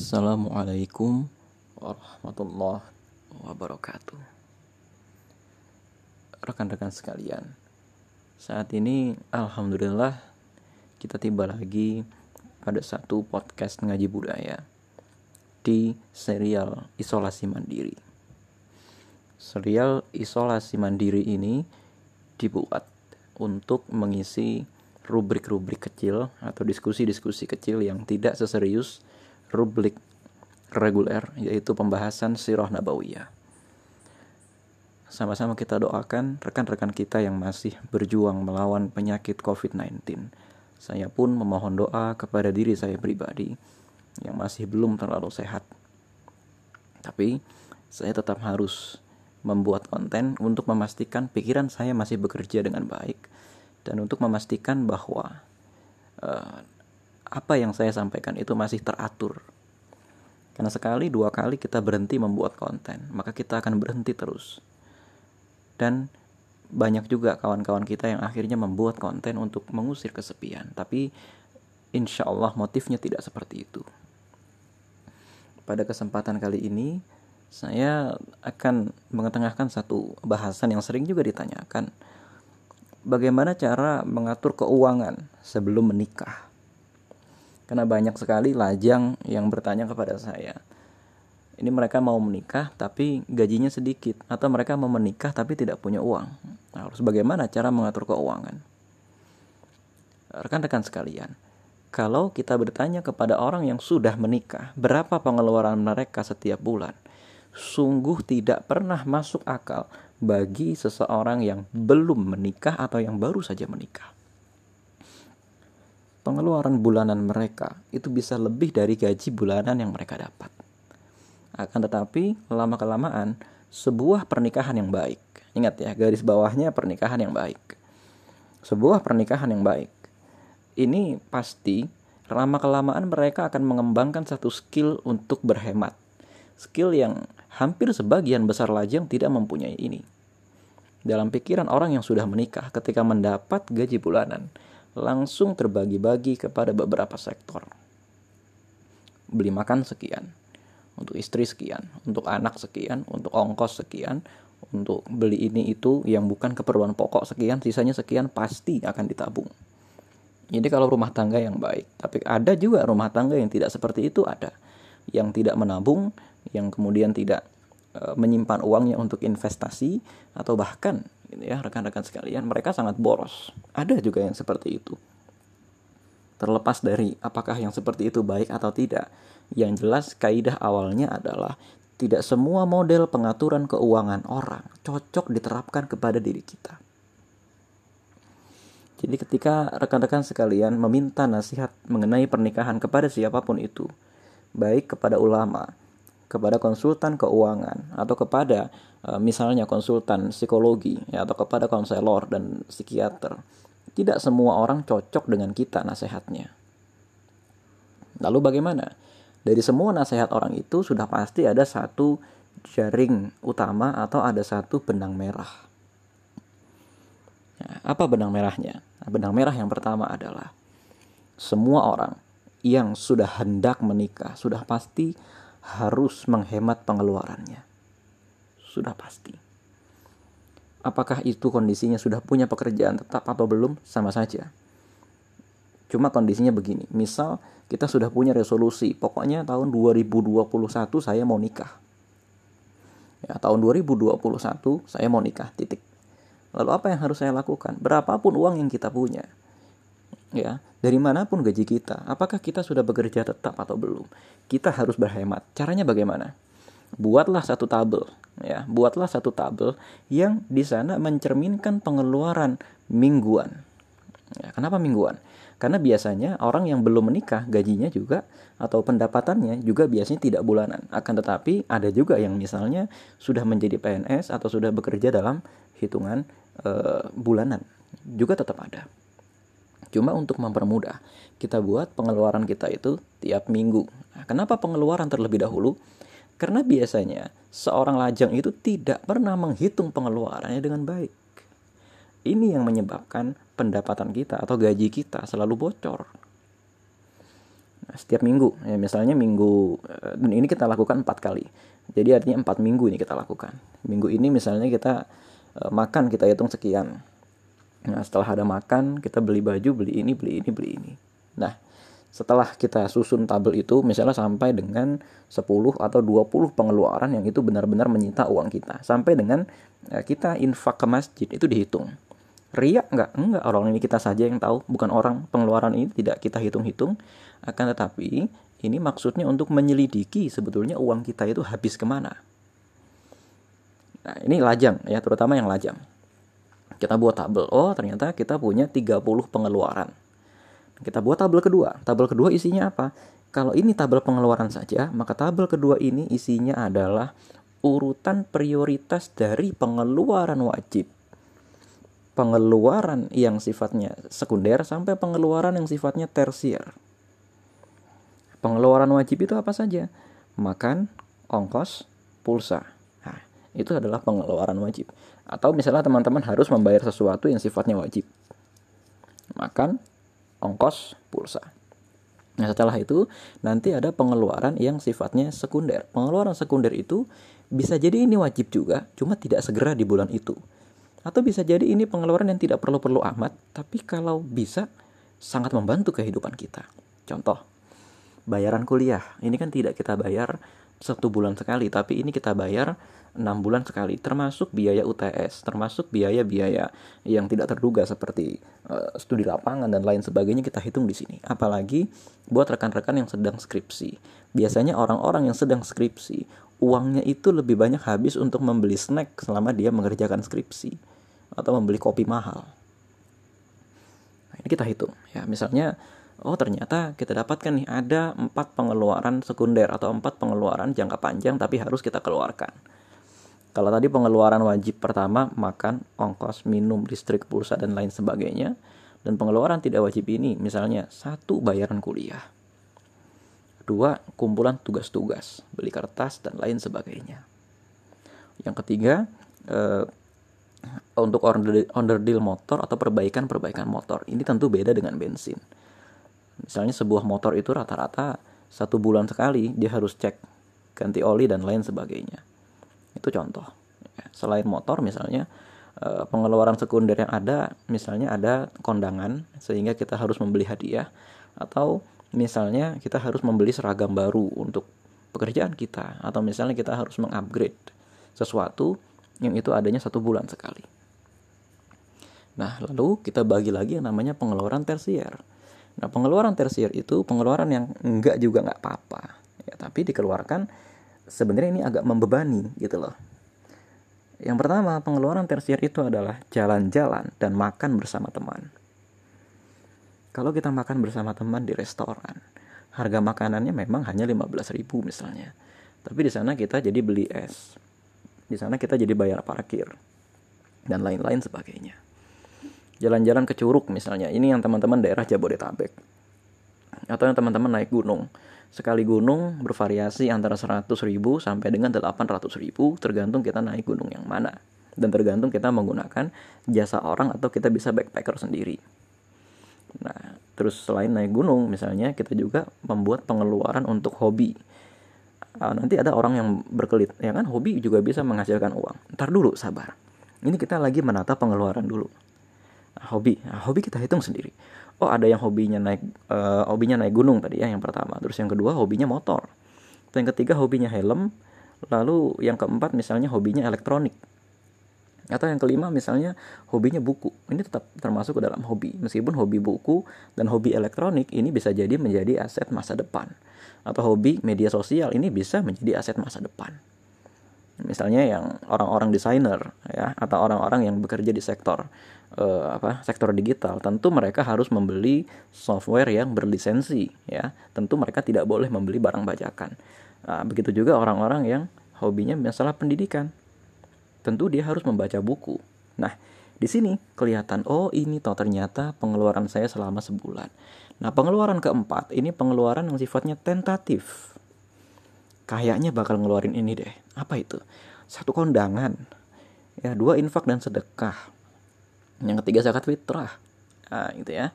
Assalamualaikum warahmatullahi wabarakatuh. Rekan-rekan sekalian, saat ini alhamdulillah kita tiba lagi pada satu podcast ngaji budaya di serial Isolasi Mandiri. Serial Isolasi Mandiri ini dibuat untuk mengisi rubrik-rubrik kecil atau diskusi-diskusi kecil yang tidak seserius rubrik reguler yaitu pembahasan sirah nabawiyah. Sama-sama kita doakan rekan-rekan kita yang masih berjuang melawan penyakit COVID-19. Saya pun memohon doa kepada diri saya pribadi yang masih belum terlalu sehat. Tapi saya tetap harus membuat konten untuk memastikan pikiran saya masih bekerja dengan baik dan untuk memastikan bahwa uh, apa yang saya sampaikan itu masih teratur. Karena sekali dua kali kita berhenti membuat konten, maka kita akan berhenti terus. Dan banyak juga kawan-kawan kita yang akhirnya membuat konten untuk mengusir kesepian, tapi insya Allah motifnya tidak seperti itu. Pada kesempatan kali ini, saya akan mengetengahkan satu bahasan yang sering juga ditanyakan. Bagaimana cara mengatur keuangan sebelum menikah? Karena banyak sekali lajang yang bertanya kepada saya. Ini mereka mau menikah tapi gajinya sedikit atau mereka mau menikah tapi tidak punya uang. Nah, harus bagaimana cara mengatur keuangan? Rekan-rekan sekalian, kalau kita bertanya kepada orang yang sudah menikah, berapa pengeluaran mereka setiap bulan? Sungguh tidak pernah masuk akal bagi seseorang yang belum menikah atau yang baru saja menikah pengeluaran bulanan mereka itu bisa lebih dari gaji bulanan yang mereka dapat. Akan tetapi, lama-kelamaan, sebuah pernikahan yang baik, ingat ya, garis bawahnya pernikahan yang baik. Sebuah pernikahan yang baik, ini pasti lama-kelamaan mereka akan mengembangkan satu skill untuk berhemat. Skill yang hampir sebagian besar lajang tidak mempunyai ini. Dalam pikiran orang yang sudah menikah ketika mendapat gaji bulanan, langsung terbagi-bagi kepada beberapa sektor. Beli makan sekian, untuk istri sekian, untuk anak sekian, untuk ongkos sekian, untuk beli ini itu yang bukan keperluan pokok sekian, sisanya sekian pasti akan ditabung. Jadi kalau rumah tangga yang baik, tapi ada juga rumah tangga yang tidak seperti itu ada, yang tidak menabung, yang kemudian tidak e, menyimpan uangnya untuk investasi atau bahkan gitu ya rekan-rekan sekalian mereka sangat boros. Ada juga yang seperti itu. Terlepas dari apakah yang seperti itu baik atau tidak yang jelas kaidah awalnya adalah tidak semua model pengaturan keuangan orang cocok diterapkan kepada diri kita. Jadi ketika rekan-rekan sekalian meminta nasihat mengenai pernikahan kepada siapa pun itu, baik kepada ulama, kepada konsultan keuangan atau kepada uh, misalnya konsultan psikologi ya, atau kepada konselor dan psikiater. Tidak semua orang cocok dengan kita nasihatnya. Lalu bagaimana? Dari semua nasihat orang itu sudah pasti ada satu jaring utama atau ada satu benang merah. Ya, apa benang merahnya? Benang merah yang pertama adalah semua orang yang sudah hendak menikah sudah pasti harus menghemat pengeluarannya. Sudah pasti. Apakah itu kondisinya sudah punya pekerjaan tetap atau belum? Sama saja. Cuma kondisinya begini. Misal kita sudah punya resolusi, pokoknya tahun 2021 saya mau nikah. Ya, tahun 2021 saya mau nikah, titik. Lalu apa yang harus saya lakukan? Berapapun uang yang kita punya, ya dari mana pun gaji kita apakah kita sudah bekerja tetap atau belum? Kita harus berhemat. Caranya bagaimana? Buatlah satu tabel ya. Buatlah satu tabel yang di sana mencerminkan pengeluaran mingguan. Ya, kenapa mingguan? Karena biasanya orang yang belum menikah gajinya juga atau pendapatannya juga biasanya tidak bulanan. Akan tetapi ada juga yang misalnya sudah menjadi PNS atau sudah bekerja dalam hitungan e, bulanan. Juga tetap ada Cuma untuk mempermudah, kita buat pengeluaran kita itu tiap minggu. Nah, kenapa pengeluaran terlebih dahulu? Karena biasanya seorang lajang itu tidak pernah menghitung pengeluarannya dengan baik. Ini yang menyebabkan pendapatan kita atau gaji kita selalu bocor. setiap minggu ya misalnya minggu eh, dan ini kita lakukan empat kali jadi artinya empat minggu ini kita lakukan minggu ini misalnya kita uh, makan kita hitung sekian nah setelah ada makan kita beli baju beli ini beli ini beli ini nah setelah kita susun tabel itu misalnya sampai dengan 10 atau 20 pengeluaran yang itu benar-benar menyita uang kita sampai dengan uh, kita infak ke masjid itu dihitung Riak enggak? Enggak, orang ini kita saja yang tahu, bukan orang pengeluaran ini tidak kita hitung-hitung. Akan tetapi, ini maksudnya untuk menyelidiki sebetulnya uang kita itu habis ke mana. Nah, ini lajang ya, terutama yang lajang. Kita buat tabel, oh ternyata kita punya 30 pengeluaran. Kita buat tabel kedua. Tabel kedua isinya apa? Kalau ini tabel pengeluaran saja, maka tabel kedua ini isinya adalah urutan prioritas dari pengeluaran wajib pengeluaran yang sifatnya sekunder sampai pengeluaran yang sifatnya tersier. Pengeluaran wajib itu apa saja? Makan, ongkos, pulsa. Nah, itu adalah pengeluaran wajib. Atau misalnya teman-teman harus membayar sesuatu yang sifatnya wajib. Makan, ongkos, pulsa. Nah, setelah itu nanti ada pengeluaran yang sifatnya sekunder. Pengeluaran sekunder itu bisa jadi ini wajib juga, cuma tidak segera di bulan itu. Atau bisa jadi ini pengeluaran yang tidak perlu-perlu amat, tapi kalau bisa sangat membantu kehidupan kita. Contoh, bayaran kuliah. Ini kan tidak kita bayar satu bulan sekali, tapi ini kita bayar enam bulan sekali, termasuk biaya UTS, termasuk biaya-biaya yang tidak terduga seperti uh, studi lapangan dan lain sebagainya kita hitung di sini. Apalagi buat rekan-rekan yang sedang skripsi. Biasanya orang-orang yang sedang skripsi, uangnya itu lebih banyak habis untuk membeli snack selama dia mengerjakan skripsi atau membeli kopi mahal. Nah, ini kita hitung ya. Misalnya oh ternyata kita dapatkan nih ada empat pengeluaran sekunder atau empat pengeluaran jangka panjang tapi harus kita keluarkan. Kalau tadi pengeluaran wajib pertama makan, ongkos, minum, listrik, pulsa dan lain sebagainya. Dan pengeluaran tidak wajib ini misalnya satu bayaran kuliah. Dua kumpulan tugas-tugas, beli kertas dan lain sebagainya. Yang ketiga eh, untuk deal motor atau perbaikan-perbaikan motor. Ini tentu beda dengan bensin. Misalnya sebuah motor itu rata-rata satu bulan sekali dia harus cek ganti oli dan lain sebagainya. Itu contoh. Ya, selain motor misalnya eh, pengeluaran sekunder yang ada misalnya ada kondangan sehingga kita harus membeli hadiah atau misalnya kita harus membeli seragam baru untuk pekerjaan kita atau misalnya kita harus mengupgrade sesuatu yang itu adanya satu bulan sekali. Nah, lalu kita bagi lagi yang namanya pengeluaran tersier. Nah, pengeluaran tersier itu pengeluaran yang enggak juga enggak apa-apa, ya, tapi dikeluarkan sebenarnya ini agak membebani gitu loh. Yang pertama, pengeluaran tersier itu adalah jalan-jalan dan makan bersama teman. Kalau kita makan bersama teman di restoran, harga makanannya memang hanya 15.000 misalnya. Tapi di sana kita jadi beli es, di sana kita jadi bayar parkir dan lain-lain sebagainya. Jalan-jalan ke Curug misalnya, ini yang teman-teman daerah Jabodetabek. Atau yang teman-teman naik gunung. Sekali gunung bervariasi antara 100 ribu sampai dengan 800 ribu tergantung kita naik gunung yang mana. Dan tergantung kita menggunakan jasa orang atau kita bisa backpacker sendiri. Nah, terus selain naik gunung misalnya kita juga membuat pengeluaran untuk hobi. Uh, nanti ada orang yang berkelit ya kan? Hobi juga bisa menghasilkan uang. Ntar dulu sabar. Ini kita lagi menata pengeluaran dulu hobi. Nah, hobi kita hitung sendiri. Oh ada yang hobinya naik uh, hobinya naik gunung tadi ya yang pertama. Terus yang kedua hobinya motor. Yang ketiga hobinya helm. Lalu yang keempat misalnya hobinya elektronik. Atau yang kelima misalnya hobinya buku. Ini tetap termasuk ke dalam hobi. Meskipun hobi buku dan hobi elektronik ini bisa jadi menjadi aset masa depan. Atau hobi media sosial ini bisa menjadi aset masa depan misalnya yang orang-orang desainer ya atau orang-orang yang bekerja di sektor uh, apa sektor digital tentu mereka harus membeli software yang berlisensi ya. Tentu mereka tidak boleh membeli barang bajakan. Nah, begitu juga orang-orang yang hobinya masalah pendidikan. Tentu dia harus membaca buku. Nah di sini kelihatan oh ini toh ternyata pengeluaran saya selama sebulan. Nah, pengeluaran keempat ini pengeluaran yang sifatnya tentatif. Kayaknya bakal ngeluarin ini deh. Apa itu? Satu kondangan. Ya, dua infak dan sedekah. Yang ketiga zakat fitrah. Nah, gitu ya.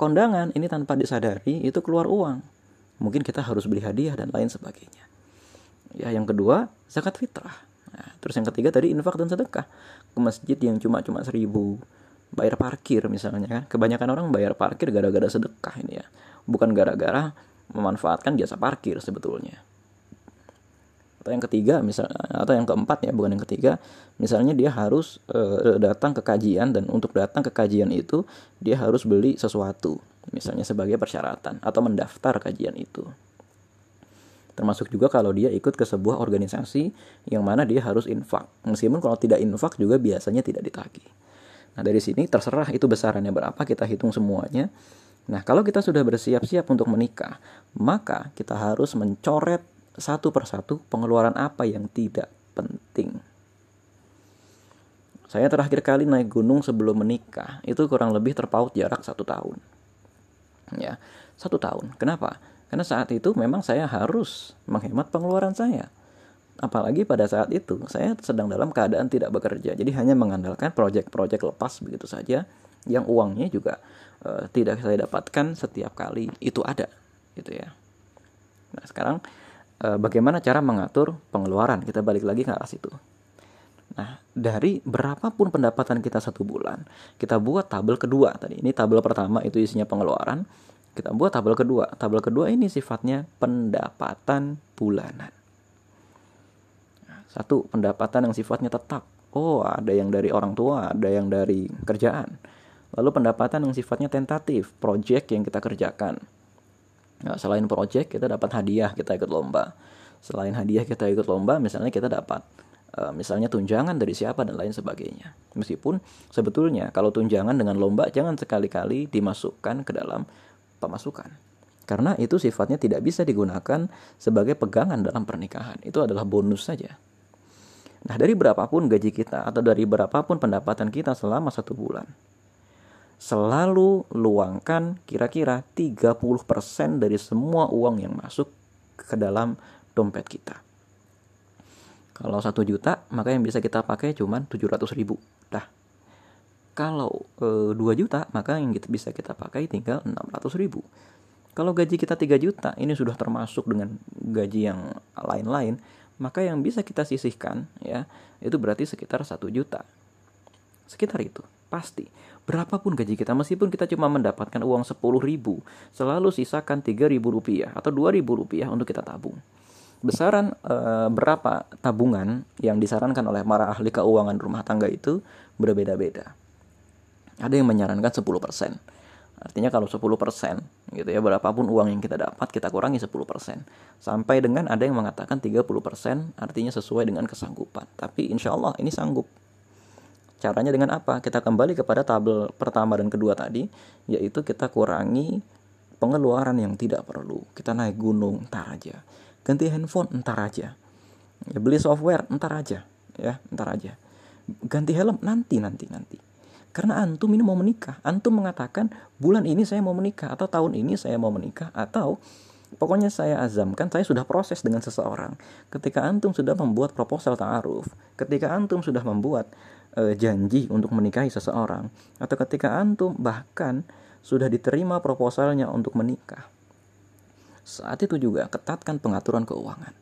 Kondangan ini tanpa disadari itu keluar uang. mungkin kita harus beli hadiah dan lain sebagainya ya yang kedua zakat fitrah nah, terus yang ketiga tadi infak dan sedekah ke masjid yang cuma cuma seribu bayar parkir misalnya kan kebanyakan orang bayar parkir gara-gara sedekah ini ya bukan gara-gara memanfaatkan jasa parkir sebetulnya atau yang ketiga misal atau yang keempat ya bukan yang ketiga misalnya dia harus e, datang ke kajian dan untuk datang ke kajian itu dia harus beli sesuatu misalnya sebagai persyaratan atau mendaftar kajian itu. Termasuk juga kalau dia ikut ke sebuah organisasi yang mana dia harus infak. Meskipun kalau tidak infak juga biasanya tidak ditagih. Nah dari sini terserah itu besarannya berapa kita hitung semuanya. Nah kalau kita sudah bersiap-siap untuk menikah maka kita harus mencoret satu persatu pengeluaran apa yang tidak penting. Saya terakhir kali naik gunung sebelum menikah itu kurang lebih terpaut jarak satu tahun. Ya, satu tahun. Kenapa? Karena saat itu memang saya harus menghemat pengeluaran saya. Apalagi pada saat itu saya sedang dalam keadaan tidak bekerja, jadi hanya mengandalkan proyek-proyek lepas begitu saja, yang uangnya juga uh, tidak saya dapatkan setiap kali itu ada, gitu ya. Nah sekarang e, bagaimana cara mengatur pengeluaran. Kita balik lagi ke arah situ. Nah, dari berapapun pendapatan kita satu bulan, kita buat tabel kedua tadi. Ini tabel pertama itu isinya pengeluaran. Kita buat tabel kedua. Tabel kedua ini sifatnya pendapatan bulanan. Satu, pendapatan yang sifatnya tetap. Oh, ada yang dari orang tua, ada yang dari kerjaan. Lalu pendapatan yang sifatnya tentatif, project yang kita kerjakan. Nah, selain project kita dapat hadiah kita ikut lomba. Selain hadiah kita ikut lomba, misalnya kita dapat uh, misalnya tunjangan dari siapa dan lain sebagainya. Meskipun sebetulnya kalau tunjangan dengan lomba jangan sekali-kali dimasukkan ke dalam pemasukan. Karena itu sifatnya tidak bisa digunakan sebagai pegangan dalam pernikahan. Itu adalah bonus saja. Nah, dari berapapun gaji kita atau dari berapapun pendapatan kita selama satu bulan, selalu luangkan kira-kira 30% dari semua uang yang masuk ke dalam dompet kita. Kalau satu juta, maka yang bisa kita pakai cuma 700 ribu. Dah. Kalau e, 2 juta, maka yang kita bisa kita pakai tinggal 600 ribu. Kalau gaji kita 3 juta, ini sudah termasuk dengan gaji yang lain-lain, maka yang bisa kita sisihkan ya, itu berarti sekitar 1 juta. Sekitar itu, pasti. Berapapun gaji kita meskipun kita cuma mendapatkan uang 10 ribu selalu sisakan 3 ribu rupiah atau 2 ribu rupiah untuk kita tabung. Besaran e, berapa tabungan yang disarankan oleh para ahli keuangan rumah tangga itu berbeda-beda. Ada yang menyarankan 10% artinya kalau 10% gitu ya berapapun uang yang kita dapat kita kurangi 10% sampai dengan ada yang mengatakan 30% artinya sesuai dengan kesanggupan. Tapi insya Allah ini sanggup Caranya dengan apa? Kita kembali kepada tabel pertama dan kedua tadi, yaitu kita kurangi pengeluaran yang tidak perlu. Kita naik gunung, entar aja. Ganti handphone, entar aja. Ya, beli software, entar aja. Ya, entar aja. Ganti helm, nanti, nanti, nanti. Karena antum ini mau menikah. Antum mengatakan, bulan ini saya mau menikah, atau tahun ini saya mau menikah, atau Pokoknya saya azamkan, saya sudah proses dengan seseorang. Ketika antum sudah membuat proposal ta'aruf, ketika antum sudah membuat e, janji untuk menikahi seseorang atau ketika antum bahkan sudah diterima proposalnya untuk menikah. Saat itu juga ketatkan pengaturan keuangan.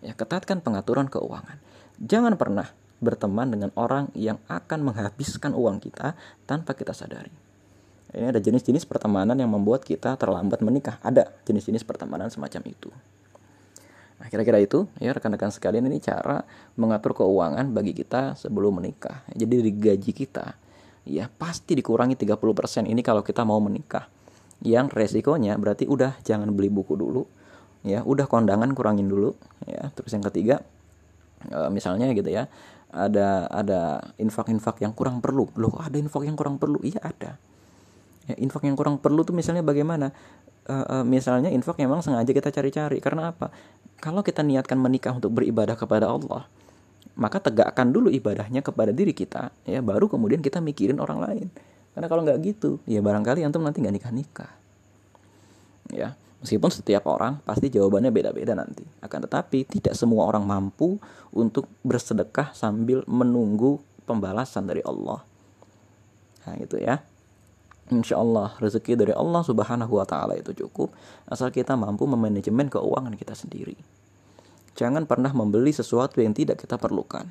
Ya, ketatkan pengaturan keuangan. Jangan pernah berteman dengan orang yang akan menghabiskan uang kita tanpa kita sadari. Ini ada jenis-jenis pertemanan yang membuat kita terlambat menikah. Ada jenis-jenis pertemanan semacam itu. Nah, kira-kira itu ya rekan-rekan sekalian ini cara mengatur keuangan bagi kita sebelum menikah. Jadi dari gaji kita ya pasti dikurangi 30% ini kalau kita mau menikah. Yang resikonya berarti udah jangan beli buku dulu. Ya, udah kondangan kurangin dulu ya. Terus yang ketiga e, misalnya gitu ya. Ada ada infak-infak yang kurang perlu. Loh, ada infak yang kurang perlu? Iya, ada. Ya, infak yang kurang perlu tuh misalnya bagaimana? Uh, uh, misalnya infak memang sengaja kita cari-cari karena apa? kalau kita niatkan menikah untuk beribadah kepada Allah, maka tegakkan dulu ibadahnya kepada diri kita, ya baru kemudian kita mikirin orang lain. Karena kalau nggak gitu, ya barangkali antum nanti nggak nikah nikah. Ya, meskipun setiap orang pasti jawabannya beda-beda nanti. Akan tetapi tidak semua orang mampu untuk bersedekah sambil menunggu pembalasan dari Allah. Nah itu ya. Insya Allah rezeki dari Allah Subhanahu wa Ta'ala itu cukup, asal kita mampu memanajemen keuangan kita sendiri. Jangan pernah membeli sesuatu yang tidak kita perlukan.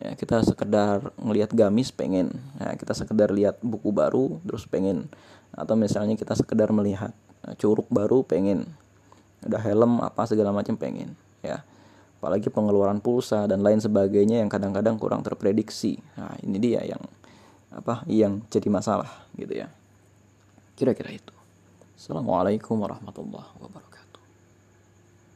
Ya, kita sekedar ngelihat gamis pengen, ya, kita sekedar lihat buku baru terus pengen, atau misalnya kita sekedar melihat eh, curug baru pengen, ada helm apa segala macam pengen, ya. Apalagi pengeluaran pulsa dan lain sebagainya yang kadang-kadang kurang terprediksi. Nah, ini dia yang apa yang jadi masalah gitu ya. Kira-kira itu. Assalamualaikum warahmatullahi wabarakatuh.